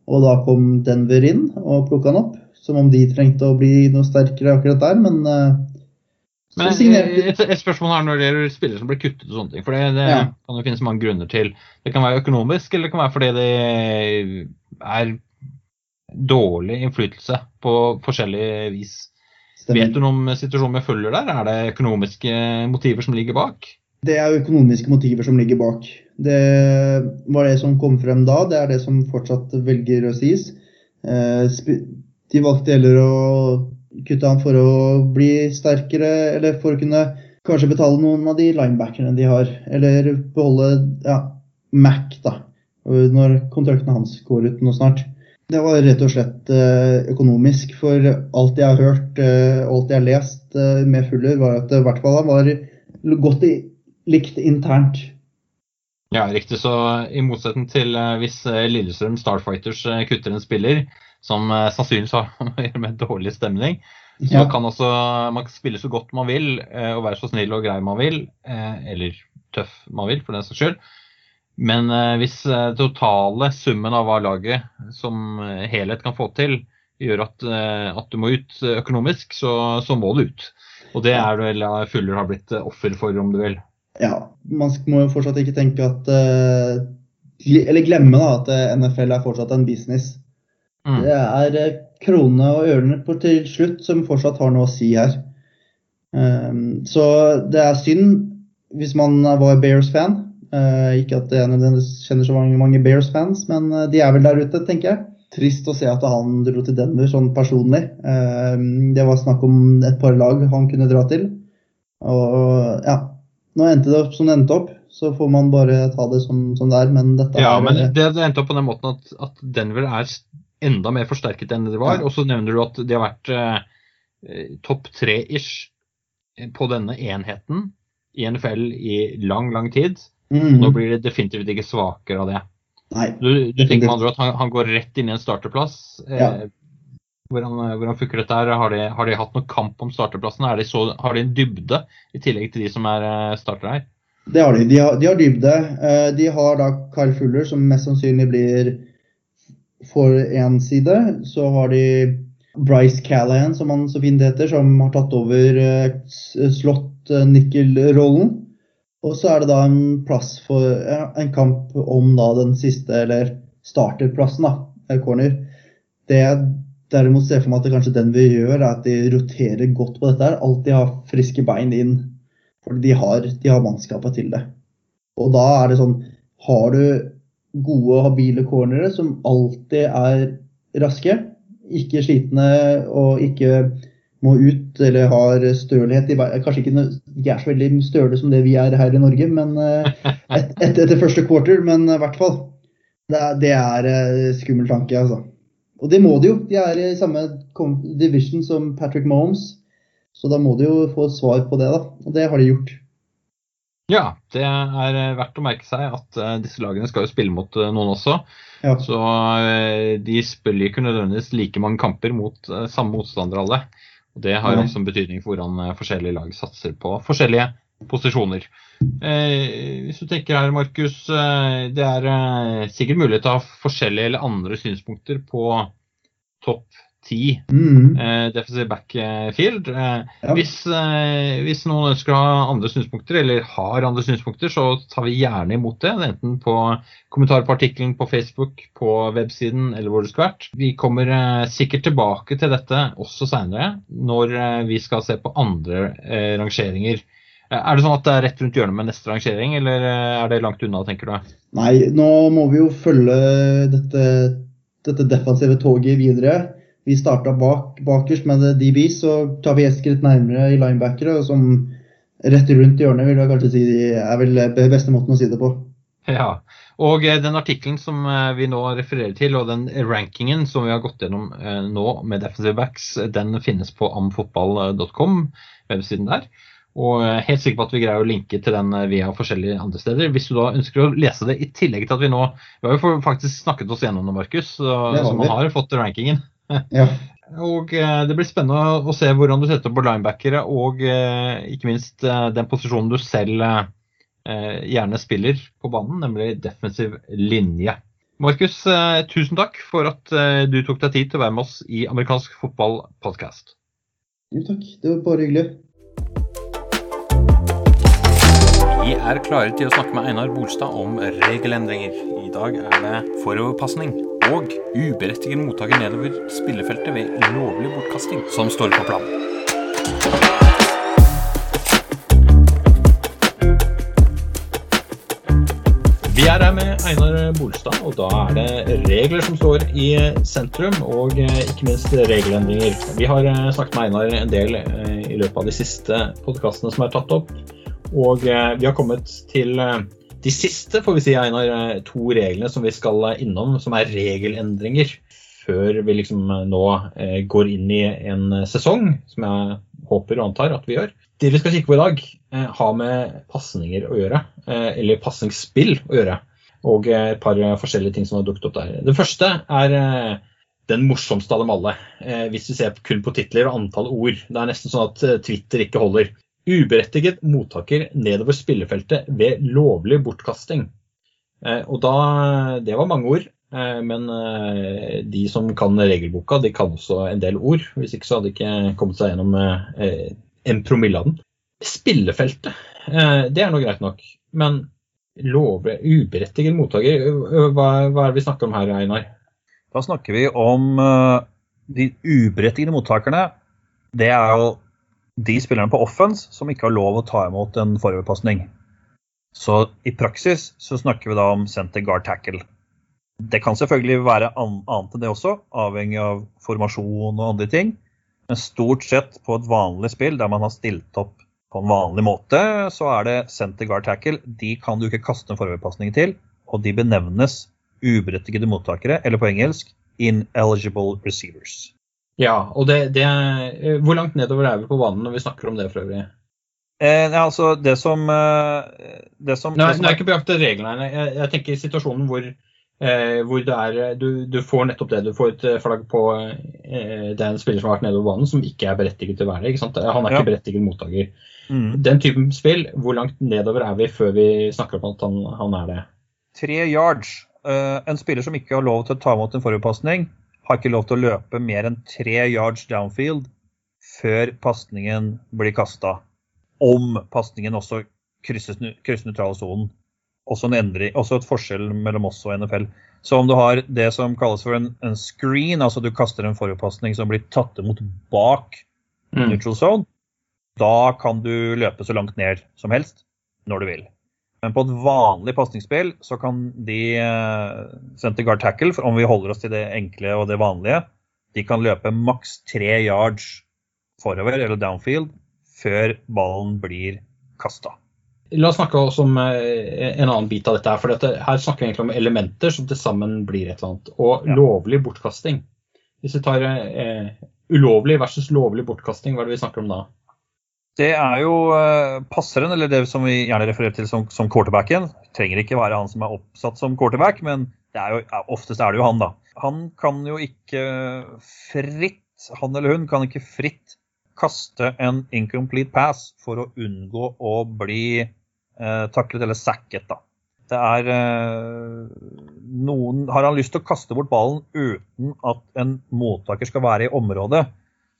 Og da kom Denver inn og plukka han opp. Som om de trengte å bli noe sterkere akkurat der, men uh, men et, et, spørsmål her når det gjelder spillere som blir kuttet og sånne ting. For det, det ja. kan jo finnes mange grunner til. Det kan være økonomisk, eller det kan være fordi det er dårlig innflytelse på forskjellig vis. Stemmer. Vet du noe om situasjonen med følger der? Er det økonomiske motiver som ligger bak? Det er økonomiske motiver som ligger bak. Det var det som kom frem da. Det er det som fortsatt velger å sies. Eh, de valgte heller å kutte han for å bli sterkere, eller for å kunne kanskje betale noen av de linebackerne de har. Eller beholde ja, Mac, da. Når kontrakten hans går ut nå snart. Det var rett og slett eh, økonomisk. For alt jeg har hørt eh, alt jeg har lest eh, med Fuller, var at i hvert fall han var godt likt internt. Ja, riktig. Så i motsetning til hvis Lillestrøm Starfighters kutter en spiller, som sannsynligvis har *laughs* med dårlig stemning, så ja. kan også man spille så godt man vil og være så snill og grei man vil, eller tøff man vil, for den saks skyld. Men hvis totale summen av hva laget som helhet kan få til, gjør at, at du må ut økonomisk, så, så må du ut. Og det er det vel Fuller har blitt offer for, om du vil. Ja, man må jo fortsatt ikke tenke at Eller glemme da, at NFL er fortsatt en business. Mm. Det er kronene og ørene på til slutt som fortsatt har noe å si her. Um, så det er synd hvis man var Bears-fan. Uh, ikke at jeg kjenner så mange, mange Bears-fans, men uh, de er vel der ute, tenker jeg. Trist å se at han dro til Denver sånn personlig. Uh, det var snakk om et par lag han kunne dra til. Og ja, nå endte det opp som det endte opp. Så får man bare ta det som, som det er. Men dette ja, er, men det, det endte opp på den måten at, at Denver er enda mer forsterket enn det var. Ja. Og så nevner du at de har vært eh, topp tre-ish på denne enheten i NFL i lang, lang tid. Mm. Nå blir det definitivt ikke svakere av det. Nei, du, du tenker med andre at han, han, går rett inn i en starterplass. Eh, ja. hvordan, hvordan funker dette her? Har de, har de, hatt noen kamp om starterplassen? De så, har de en dybde i tillegg til de som er starter startere her? Det har de. De har, de har dybde. Eh, de har da Kyle Fuller, som mest sannsynlig blir for én side. Så har de Bryce Callahan, som han så fint heter, som har tatt over slått-nikkel-rollen. Og så er det da en plass for ja, en kamp om da den siste, eller starterplassen, da, corner. Det jeg derimot ser for meg at det kanskje den vi gjør, er at de roterer godt på dette. her, Alltid har friske bein inn. For de har, har mannskapet til det. Og da er det sånn Har du gode, habile cornere som alltid er raske. Ikke slitne og ikke må ut eller har stølhet i Kanskje ikke de er så veldig støle som det vi er her i Norge men eh, et, et, etter første quarter, men i hvert fall. Det er, det er eh, skummel tanke, altså. Og det må de jo. De er i samme division som Patrick Mahomes. Så da må de jo få svar på det, da. Og det har de gjort. Ja, det er eh, verdt å merke seg at disse lagene skal jo spille mot noen også. Ja. Så de spiller ikke nødvendigvis like mange kamper mot samme motstander alle. Og Det har også en betydning for hvordan forskjellige lag satser på forskjellige posisjoner. hvis du tenker her, Markus, det er sikkert mulig å ha forskjellige eller andre synspunkter på topp ti mm. eh, defensive backfield. Eh, ja. hvis, eh, hvis, noen ønsker å ha andre synspunkter, eller har andre synspunkter, så tar vi gjerne imot det. Enten på kommentarpartikkelen på Facebook, på websiden eller hvor det skulle vært. Vi kommer eh, sikkert tilbake til dette også seinere, når eh, vi skal se på andre eh, rangeringer. Er det sånn at det er rett rundt hjørnet med neste rangering, eller er det langt unna, tenker du? Nei, nå må vi jo følge dette, dette defensive toget videre vi starta bak, bakerst med DB, så tar vi et skritt nærmere i linebackere. Som rett rundt hjørnet vil jeg kanskje si er vel beste måten å si det på. Ja, og eh, den artikkelen som eh, vi nå refererer til, og den rankingen som vi har gått gjennom eh, nå med defensive backs, den finnes på amfotball.com, websiden der. Og jeg er helt sikker på at vi greier å linke til den via forskjellige andre steder. Hvis du da ønsker å lese det i tillegg til at vi nå Vi har jo faktisk snakket oss gjennom det, Markus, så man har fått rankingen ja. *laughs* Og eh, Det blir spennende å se hvordan du setter opp på linebackere og eh, ikke minst eh, den posisjonen du selv gjerne spiller på banen, nemlig defensiv linje. Markus, tusen takk for at du tok deg tid til å være med oss i amerikansk fotballpodkast. Jo takk, det var bare hyggelig. Vi er klare til å snakke med Einar Bolstad om regelendringer. I dag er det foroverpasning og uberettiget mottaker nedover spillefeltet ved lovlig bortkasting, som står på planen. Vi er her med Einar Bolstad, og da er det regler som står i sentrum, og eh, ikke minst regelendringer. Vi har eh, snakket med Einar en del eh, i løpet av de siste podkastene som er tatt opp, og vi har kommet til de siste får vi si, Einar, to reglene som vi skal innom, som er regelendringer før vi liksom nå eh, går inn i en sesong, som jeg håper og antar at vi gjør. Det vi skal kikke på i dag, eh, har med pasninger å gjøre, eh, eller pasningsspill å gjøre. Og et par forskjellige ting som har dukket opp der. Det første er den morsomste av dem alle. Hvis vi ser kun på titler og antall ord. Det er nesten sånn at Twitter ikke holder. Uberettiget mottaker nedover spillefeltet ved lovlig bortkasting. Eh, og da, Det var mange ord. Eh, men eh, de som kan regelboka, de kan også en del ord. Hvis ikke så hadde de ikke kommet seg gjennom en promille av den. Spillefeltet, det er nå greit nok. Men lovlig uberettiget mottaker, hva, hva er det vi snakker om her, Einar? Da snakker vi om de uberettigede mottakerne. Det er jo de spillerne på offense som ikke har lov å ta imot en foroverpasning. Så i praksis så snakker vi da om center guard tackle. Det kan selvfølgelig være annet enn det også, avhengig av formasjon og andre ting. Men stort sett på et vanlig spill der man har stilt opp på en vanlig måte, så er det center guard tackle. De kan du ikke kaste en foroverpasning til, og de benevnes uberettigede mottakere, eller på engelsk ineligible receivers. Ja, og det, det er, Hvor langt nedover er vi på banen når vi snakker om det for øvrig? Eh, altså, det som, eh, det som Nei, det som er, er ikke på jakt etter reglene. Jeg, jeg tenker situasjonen hvor Eh, hvor det er, eh, du, du, får nettopp det. Du får et eh, flagg på eh, det er en spiller som har vært nedover banen, som ikke er berettiget til å være det. Han er ikke berettiget mottaker. Mm. Den typen spill, hvor langt nedover er vi før vi snakker om at han, han er det? Tre yards. Uh, en spiller som ikke har lov til å ta imot en forutpasning, har ikke lov til å løpe mer enn tre yards downfield før pasningen blir kasta. Om pasningen også krysser, krysser nøytrale sonen også, en endring, også et forskjell mellom oss og NFL. Så om du har det som kalles for en, en screen, altså du kaster en forutpasning som blir tatt imot bak mm. neutral zone, da kan du løpe så langt ned som helst når du vil. Men på et vanlig pasningsspill så kan de uh, center guard tackle, for om vi holder oss til det enkle og det vanlige, de kan løpe maks tre yards forover eller downfield før ballen blir kasta. La oss snakke også om eh, en annen bit av dette. her, for dette, Her snakker vi egentlig om elementer som til sammen blir et eller annet. Og ja. lovlig bortkasting. Hvis vi tar eh, ulovlig versus lovlig bortkasting, hva er det vi snakker om da? Det er jo eh, passeren, eller det som vi gjerne refererer til som, som quarterbacken. Trenger ikke være han som er oppsatt som quarterback, men er jo, oftest er det jo han, da. Han kan jo ikke fritt, han eller hun kan ikke fritt kaste en incomplete pass for å unngå å bli eh, taklet eller sacket. Da. Det er eh, noen Har han lyst til å kaste bort ballen uten at en mottaker skal være i området,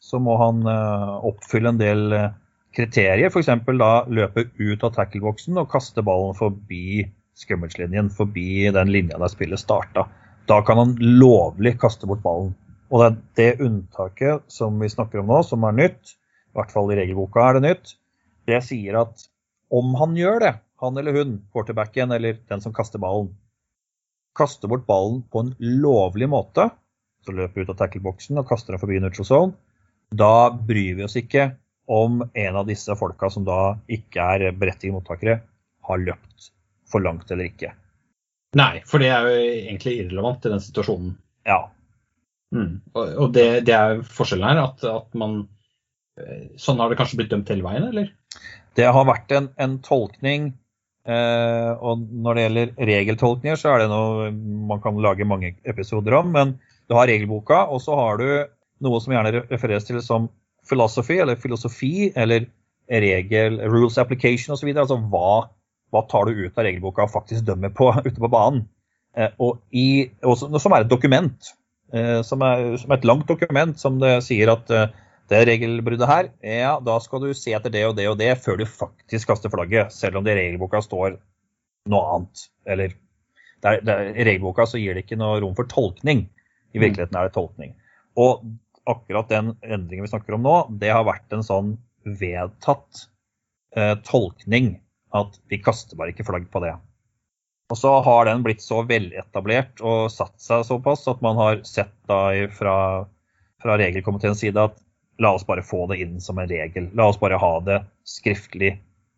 så må han eh, oppfylle en del eh, kriterier. F.eks. da løpe ut av tackleboksen og kaste ballen forbi scrimmage-linjen, forbi den linja der spillet starta. Da kan han lovlig kaste bort ballen. Og det er det unntaket som vi snakker om nå, som er nytt, i hvert fall i regelboka er det nytt, det sier at om han gjør det, han eller hun, quarterbacken eller den som kaster ballen, kaster bort ballen på en lovlig måte, så løper ut av tackleboksen og kaster den forbi neutral zone, da bryr vi oss ikke om en av disse folka som da ikke er berettigede mottakere, har løpt for langt eller ikke. Nei, for det er jo egentlig irrelevant i den situasjonen. Ja, Mm. Og, det, det, er forskjellen her, at, at, man eh, Sånn har det kanskje blitt dømt hele veien, eller? Det har vært en, en tolkning. Eh, og når det gjelder regeltolkninger, så er det noe man kan lage mange episoder om. Men du har regelboka, og så har du noe som gjerne refereres til som philosophy, eller filosofi, eller regel, rules application osv. Altså hva, hva tar du ut av regelboka og faktisk dømmer på *laughs* ute på banen. Eh, og i, også, som er et dokument. Eh, som er, som er, et langt dokument som det sier at eh, det regelbruddet her, ja, da skal du se etter det og det og det før du faktisk kaster flagget. Selv om det i regelboka står noe annet. Eller der, der, i regelboka så gir det ikke noe rom for tolkning. I virkeligheten er det tolkning. Og akkurat den endringen vi snakker om nå, det har vært en sånn vedtatt eh, tolkning at vi kaster bare ikke flagg på det. Og så har den blitt så veletablert og satt seg såpass at man har sett da fra, fra regelkomiteens side at la oss bare få det inn som en regel. La oss bare ha det skriftlig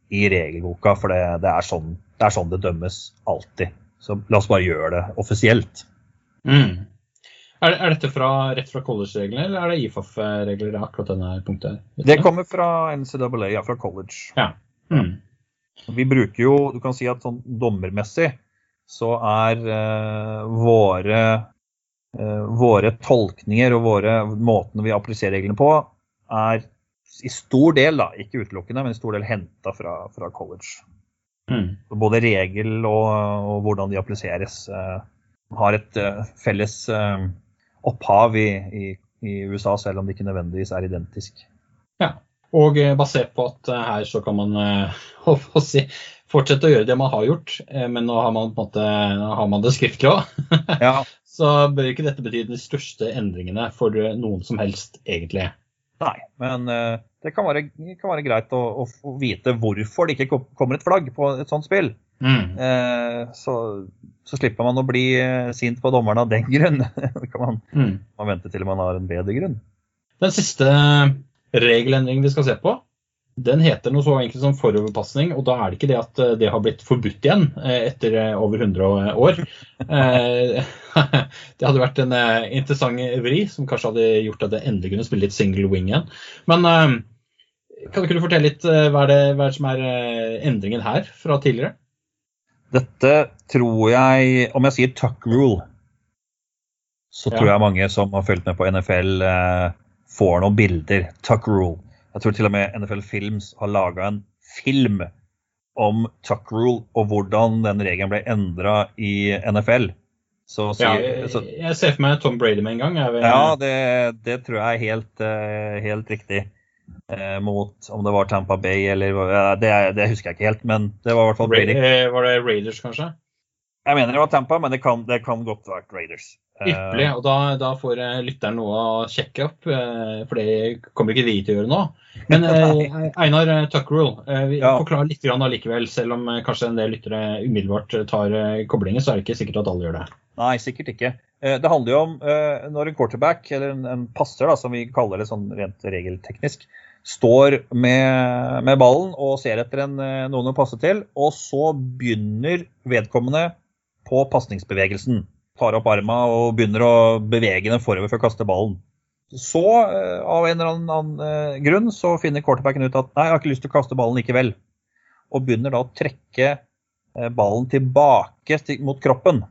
i regelboka, for det, det, er, sånn, det er, sånn, det dømmes alltid. Så la oss bare gjøre det offisielt. Mm. Er, er, dette fra, rett fra college-reglene, eller er det IFAF-regler? akkurat denne punktet? Det kommer fra NCAA, ja, fra college. Ja. Mm. Vi bruker jo, du kan si at sånn dommermessig så er eh, våre, eh, våre tolkninger og våre måtene vi appliserer reglene på, er i stor del, da, ikke utelukkende, men i stor del henta fra, fra, college. Mm. Både regel og, og, hvordan de appliseres, eh, har et uh, felles uh, opphav i, i, i, USA, selv om det ikke nødvendigvis er identisk. Ja, og basert på at her så kan man *laughs* si, fortsette å gjøre det man har gjort, men nå har man, måte, har man det skriftlig òg. *laughs* ja. Så bør ikke dette bety de største endringene for noen som helst, egentlig. Nei, men det kan være, kan være greit å, å, vite hvorfor det ikke kommer et flagg på et sånt spill. Mm. Uh, så, så, slipper man å bli uh, sint på dommerne av den *laughs* grunn. da kan man, mm. man vente til man har en bedre grunn. Den siste regelendringen vi skal se på, den heter noe så enkelt som foroverpasning, og da er det ikke det at eh, det har blitt forbudt igjen eh, etter eh, over 100 år. *laughs* Det hadde vært en interessant vri som kanskje hadde gjort at det endelig kunne spille litt single wing igjen. Men kan du kunne fortelle litt hva det, hva som er endringen her fra tidligere? Dette tror jeg Om jeg sier tuck rule, så tror jeg mange som har fulgt med på NFL, får noen bilder. Tuck rule. Jeg tror til og med NFL Films har laga en film om tuck rule og hvordan den regelen ble endra i NFL. Så, så, ja, jeg ser for meg Tom Brady med en gang. Vil... Ja, det, det, tror jeg er helt, eh, helt riktig. Eh, mot om det var Tampa Bay eller det, det, husker jeg ikke helt, men det var i hvert fall Brady. Eh, var det Raiders, kanskje? Jeg mener det var Tampa, men det kan, det kan godt vært Raiders. Ypperlig. Og da, da, får lytteren noe å sjekke opp, for det kommer ikke vi til å gjøre nå. Men *laughs* eh, Einar eh, Tuckerell, eh, ja. forklar litt allikevel. Selv om kanskje en del lyttere umiddelbart tar koblingen, så er det ikke sikkert at alle gjør det. Nei, sikkert ikke. Det handler jo om når en quarterback, eller en, passer, da, som vi kaller det sånn rent regelteknisk, står med, med ballen og ser etter en, noen å passe til, og så begynner vedkommende på pasningsbevegelsen. Tar opp arma og begynner å bevege den forover for å kaste ballen. Så eh, av en eller annen eh, grunn så finner quarterbacken ut at nei, jeg har ikke lyst til å kaste ballen likevel. Og begynner da å trekke eh, ballen tilbake mot kroppen.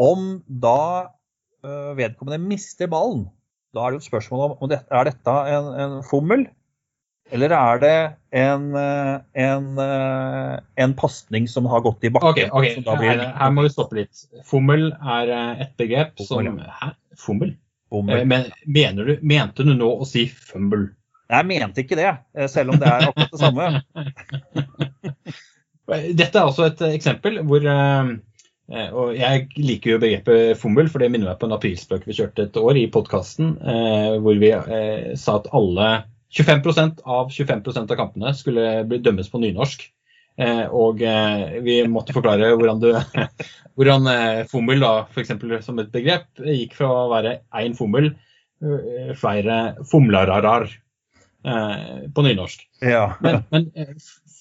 Om da vedkommende mister ballen, da er det jo et spørsmål om, om det, er dette en, en fommel, eller er det en, en, en pasning som har gått i bakken? Okay, okay. Her, her, må vi stoppe litt. Fommel er et begrep som Hæ? Fommel? fommel. men mener du, mente du nå å si fumble? Jeg mente ikke det, eh, selv om det er akkurat det samme. *laughs* Dette er altså et eksempel hvor eh, og Jeg liker jo begrepet fommel, for det minner meg på en aprilspøk vi kjørte et år i podkasten, hvor vi sa at alle 25% av 25% av kampene skulle bli dømmes på nynorsk. Eh, og eh, vi måtte forklare hvordan, du, *laughs* hvordan eh, fommel, da, f.eks. som et begrep, gikk fra å være én fommel, flere fomlararar på nynorsk. Ja. men, men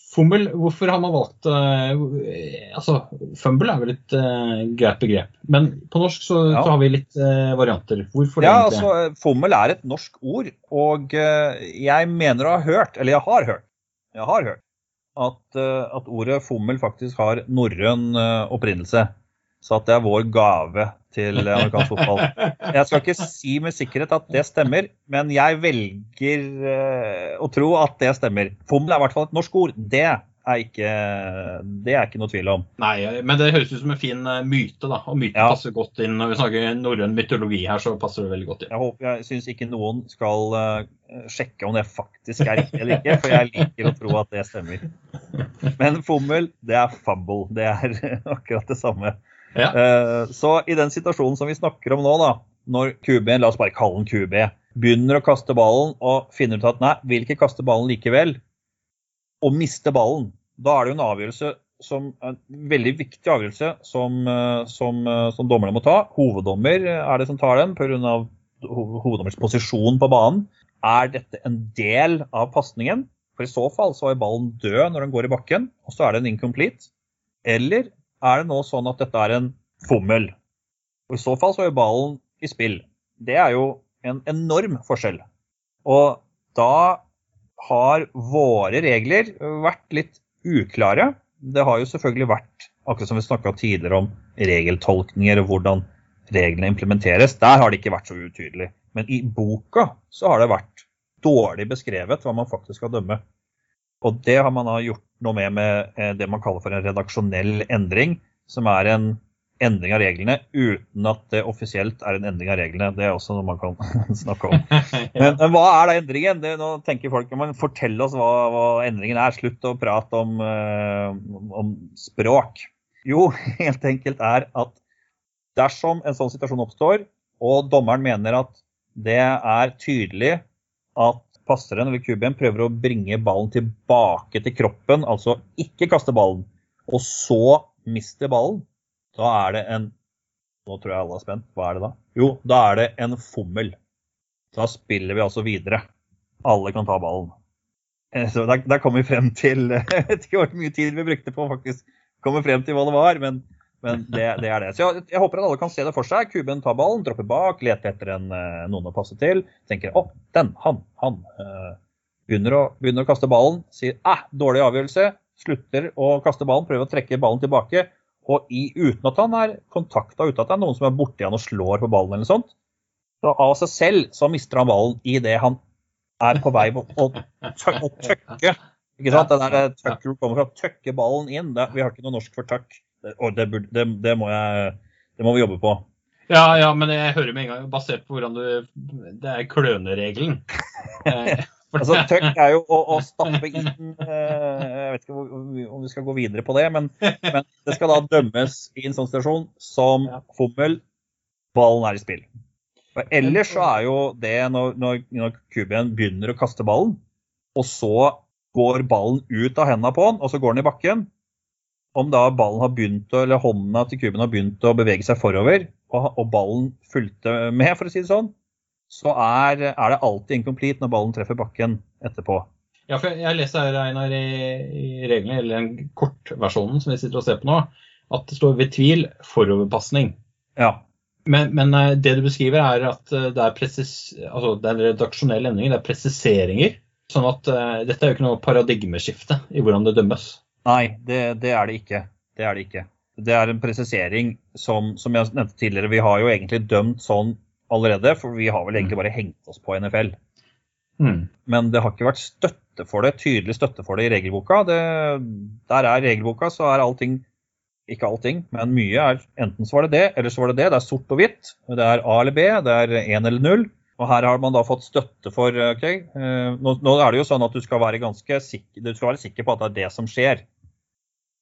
fommel, hvorfor har man valgt altså, Fumble er vel et uh, greit begrep, men på norsk så, ja. så har vi litt uh, varianter. Hvorfor ja, det? Altså, fummel er et norsk ord, og uh, jeg mener å ha hørt, eller jeg har hørt, jeg har hørt at, at ordet fummel faktisk har norrøn opprinnelse. Så at det er vår gave til amerikansk fotball. *laughs* Jeg skal ikke si med sikkerhet at det stemmer, men jeg velger eh, å tro at det stemmer. Fommel er i hvert fall et norsk ord. Det er ikke, det er ikke noe tvil om. Nei, men det høres ut som en fin uh, myte, da. Og myten ja. passer godt inn. Når vi snakker norrøn mytologi her, så passer det veldig godt inn. Jeg håper, jeg syns ikke noen skal sjekke om det faktisk er riktig eller ikke, for jeg liker å tro at det stemmer. Men fommel, det er fumble. Det er *laughs* akkurat det samme. Ja. Uh, så i den situasjonen som vi snakker om nå, da, når QB, la oss bare kalle den QB, begynner å kaste ballen og finner ut at nei, vil ikke kaste ballen likevel, og miste ballen, da er det jo en avgjørelse som en veldig viktig avgjørelse som, eh, som, eh, som dommerne må ta. Hoveddommer er det som tar den pga. hoveddommers posisjon på banen. Er dette en del av pasningen? For i så fall så er ballen død når den går i bakken, og så er det en incomplete. Eller er det nå sånn at dette er en fommel? Og I så fall så er ballen i spill. Det er jo en enorm forskjell. Og da har våre regler vært litt uklare. Det har jo selvfølgelig vært, akkurat som vi snakka tidligere om regeltolkninger og hvordan reglene implementeres. Der har det ikke vært så utydelig. Men i boka så har det vært dårlig beskrevet hva man faktisk skal dømme. Og det har man da gjort noe med med eh, det man kaller for en redaksjonell endring, som er en endring av reglene uten at det offisielt er en endring av reglene. Det er også noe man kan *laughs* snakke om. *laughs* Men, men hva er da endringen? Det, nå tenker folk, men Fortell oss hva, hva endringen er. Slutt å prate om, eh, om, språk. Jo, *laughs* helt enkelt er at dersom en sånn situasjon oppstår, og dommeren mener at det er tydelig at passeren eller kuben prøver å bringe ballen tilbake til kroppen, altså ikke kaste ballen, og så miste ballen, da er det en Nå tror jeg alle er spent. Hva er det da? Jo, da er det en fommel. Da spiller vi altså videre. Alle kan ta ballen. Eh, så der, der kom vi frem til Jeg vet ikke hvor mye tid vi brukte på faktisk komme frem til hva det var, men, men det, det, er det. Så jeg, jeg, håper at alle kan se det for seg. Kuben tar ballen, dropper bak, leter etter en, eh, noen å passe til. Tenker å, den, han, han. Uh, begynner, å, begynner, å, kaste ballen, sier æh, dårlig avgjørelse. Slutter å kaste ballen, prøver å trekke ballen tilbake. Og i, uten at han er kontakta, uten at det er noen som er borti han og slår på ballen eller noe sånt. Så av seg selv så mister han ballen idet han er på vei å, å, tøkke. Ikke sant? Den der tøkker kommer fra tøkke ballen inn. Det, vi har ikke noe norsk for tøkk. Det, burde, det, det, må jeg, det må vi jobbe på. Ja, ja, men jeg hører med en gang, basert på hvordan du Det er kløneregelen. *laughs* Eh, Altså, Tøkk er jo å, å stappe inn eh, Jeg vet ikke om vi skal gå videre på det, men, men, det skal da dømmes i en sånn situasjon som fommel. Ballen er i spill. For ellers så er jo det når, når, når kubien begynner å kaste ballen, og så går ballen ut av hendene på den, og så går den i bakken. Om da ballen har begynt å, eller hånda til kuben har begynt å bevege seg forover, og, og ballen fulgte med, for å si det sånn, så er, er, det alltid incomplete når ballen treffer bakken etterpå. Ja, for Jeg leser her, Einar, i, i reglene, eller den kortversjonen som vi sitter og ser på nå, at det står ved tvil foroverpasning. Ja. Men, men, eh, det du beskriver, er at eh, det er, presis, altså det er en redaksjonell endring, det er presiseringer. Sånn at uh, dette er jo ikke noe paradigmeskifte i hvordan det dømmes. Nei, det, det, er det ikke. Det er det ikke. Det er en presisering som, som jeg nevnte tidligere. Vi har jo egentlig dømt sånn allerede, for vi har vel egentlig mm. bare hengt oss på NFL. Mm. Men det har ikke vært støtte for det, tydelig støtte for det i regelboka. Det, der er regelboka, så er allting ikke allting, men mye er enten så var det det, eller så var det det. Det er sort og hvitt. Det er A eller B, det er én eller null. Og her har man da fått støtte for ok, eh, nå, nå, er det jo sånn at du skal være ganske sikker, du skal være sikker på at det er det som skjer.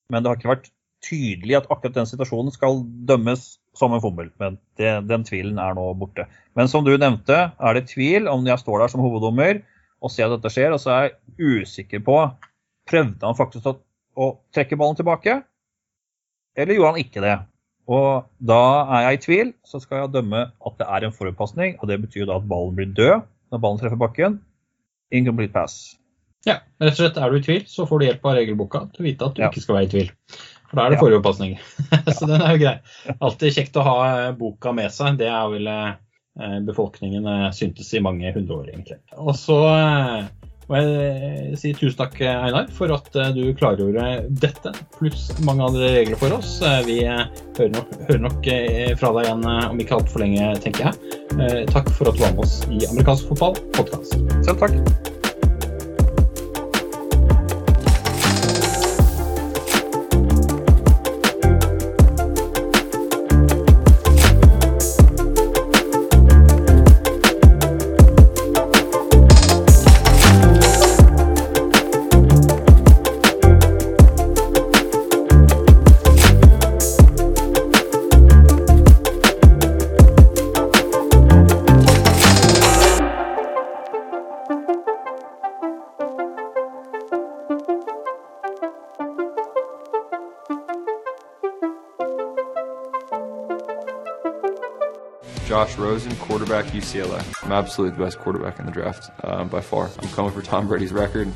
Men det har ikke vært tydelig at akkurat den situasjonen skal dømmes som en fommel. Men det, den tvilen er nå borte. Men som du nevnte, er det tvil om jeg står der som hoveddommer og ser at dette skjer, og så er jeg usikker på Prøvde han faktisk å, å trekke ballen tilbake, eller gjorde han ikke det? Og da er jeg i tvil, så skal jeg dømme at det er en forutpasning. Og det betyr da at ballen blir død når ballen treffer bakken. Incomplete pass. Ja, rett og slett er du i tvil, så får du hjelp av regelboka til å vite at du ja. ikke skal være i tvil. For da er det forrige oppasning. *laughs* *laughs* så den er jo grei. Alltid kjekt å ha eh, boka med seg. Det er vel eh, befolkningen eh, syntes i mange hundre år, egentlig. Og så må jeg sier tusen takk, Einar, for at du klargjorde dette, pluss mange andre regler for oss. Vi hører nok, hører nok fra deg igjen om ikke altfor lenge, tenker jeg. Takk for at du var med oss i Amerikansk fotball podkast. Selv takk. Quarterback UCLA. I'm absolutely the best quarterback in the draft um, by far. I'm coming for Tom Brady's record.